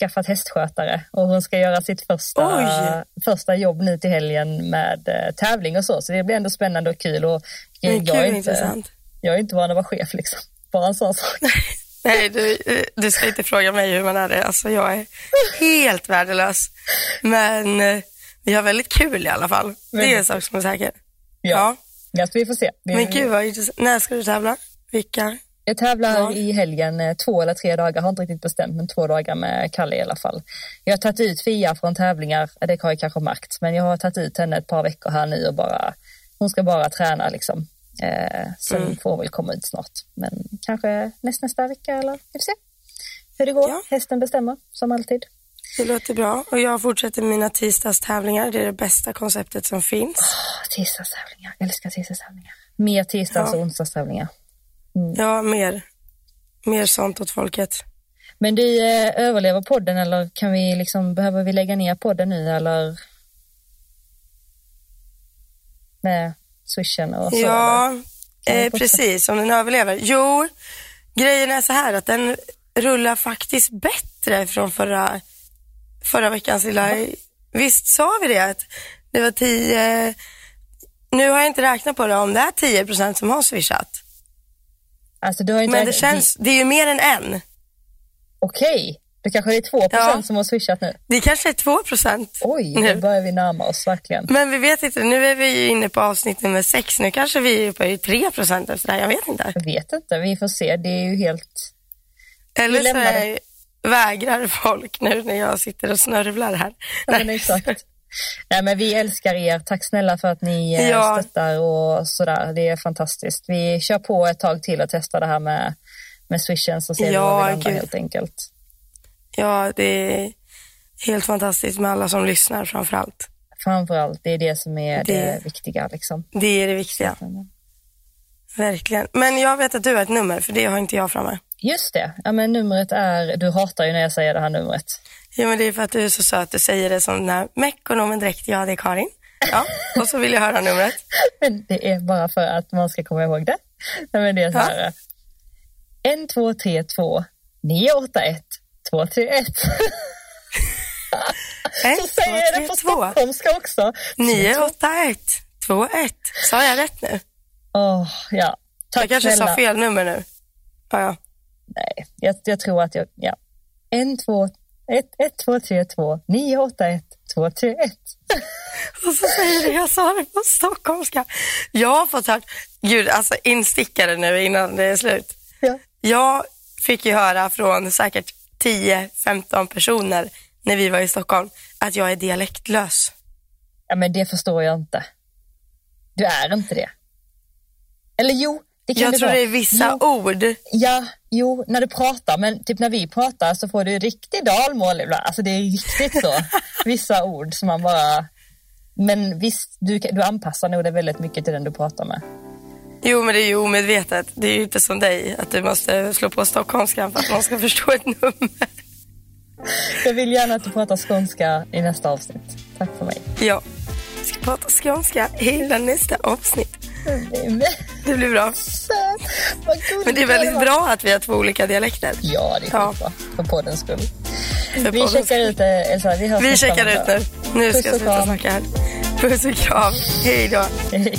skaffat hästskötare och hon ska göra sitt första, första jobb nu till helgen med eh, tävling och så. Så det blir ändå spännande och kul. Och jag, kul, är inte, jag är inte van att vara chef liksom. Bara en sån sak. (laughs) Nej, du, du ska inte fråga mig hur man är det. Alltså jag är helt värdelös. Men eh, vi har väldigt kul i alla fall. Det är en sak som är säker. Ja, ja. vi får se. Men gud vad intressant. När ska du tävla? Vilka? Jag tävlar ja. i helgen eh, två eller tre dagar, har inte riktigt bestämt, men två dagar med Kalle i alla fall. Jag har tagit ut Fia från tävlingar, det har jag kanske märkt, men jag har tagit ut henne ett par veckor här nu och bara, hon ska bara träna liksom. Eh, sen mm. får väl komma ut snart, men kanske näst, nästa vecka eller vi får se hur det går. Ja. Hästen bestämmer som alltid. Det låter bra och jag fortsätter mina tisdagstävlingar. Det är det bästa konceptet som finns. Oh, tisdagstävlingar, jag älskar tisdagstävlingar. Mer tisdags ja. och onsdagstävlingar. Mm. Ja, mer. Mer sånt åt folket. Men du, eh, överlever podden eller kan vi liksom, behöver vi lägga ner podden nu eller? Med swishen och så? Ja, eh, precis. Om den överlever. Jo, grejen är så här att den rullar faktiskt bättre från förra, förra veckans lilla... Visst sa vi det? Att det var 10... Nu har jag inte räknat på det om det är 10 procent som har swishat. Alltså, du har inte Men det räknat- känns, det är ju mer än en. Okej, det kanske är 2 Ja. som har swishat nu. Det kanske är 2 procent. Oj, nu börjar vi närma oss verkligen. Men vi vet inte, nu är vi ju inne på avsnitt nummer sex. Nu kanske vi är uppe i 3 procent efter det här, jag vet inte. Jag vet inte, vi får se. Det är ju helt... Eller så är, vägrar folk nu när jag sitter och snörvlar här. Ja, men exakt. Nej, men vi älskar er. Tack snälla för att ni eh, Ja. stöttar och sådär. Det är fantastiskt. Vi kör på ett tag till och testar det här med, med swishen så ser vi Ja, var vi landar gud. helt enkelt. Ja, det är helt fantastiskt med alla som lyssnar framför allt. Framförallt, det är det som är det, Det- viktiga. Liksom. Det är det viktiga, verkligen. Men jag vet att du har ett nummer, för det har inte jag framme. Just det, ja, men numret är, du hatar ju när jag säger det här numret. Ja, men det är för att du är så söt. Du säger det som den här mekonomen direkt. Ja, det är Karin. Ja, och så vill jag höra numret. (laughs) Men det är bara för att man ska komma ihåg det. Nej, men det är så här. 1, 2, 3, 2, 9, 8, 1, 2, 3, 1. Ett, (laughs) Så säger jag det på stockholmska också. 9, 8, 1, 2, 1. Sa jag rätt nu? Åh, ja. Tack Jag kanske snälla. sa fel nummer nu. Ja, ja. Nej, jag, jag tror att jag, ja. 1, 2, 1, 1, 2, 3, 2, 9, 8, 1, 2, 3, 1. Och så säger du, jag sa det på stockholmska. Jag har fått höra, gud alltså instickare nu innan det är slut. Ja. Jag fick ju höra från säkert 10-15 personer när vi var i Stockholm att jag är dialektlös. ja, men det förstår jag inte. Du är inte det. Eller jo, det kan Jag du tror vara. det är vissa jo, ord. Ja, jo, när du pratar, men typ när vi pratar så får du riktigt dalmål ibland. Alltså det är riktigt så. (laughs) Vissa ord som man bara... Men visst, du, du anpassar nog det väldigt mycket till den du pratar med. Jo, men det är ju omedvetet. Det är ju inte som dig, att du måste slå på stockholmskan för att någon ska (laughs) förstå ett nummer. Jag vill gärna att du pratar skånska i nästa avsnitt. Tack för mig. Ja, jag ska prata skånska hela nästa avsnitt. Det blir bra. Men det är väldigt bra att vi har två olika dialekter. Ja, det är Ja. skitbra. För poddens skull. För Vi poddens checkar ut det, Elsa. Vi hörs Vi checkar ut nu. Nu ska jag sluta snacka här. Puss och kram. Hej då. Hej.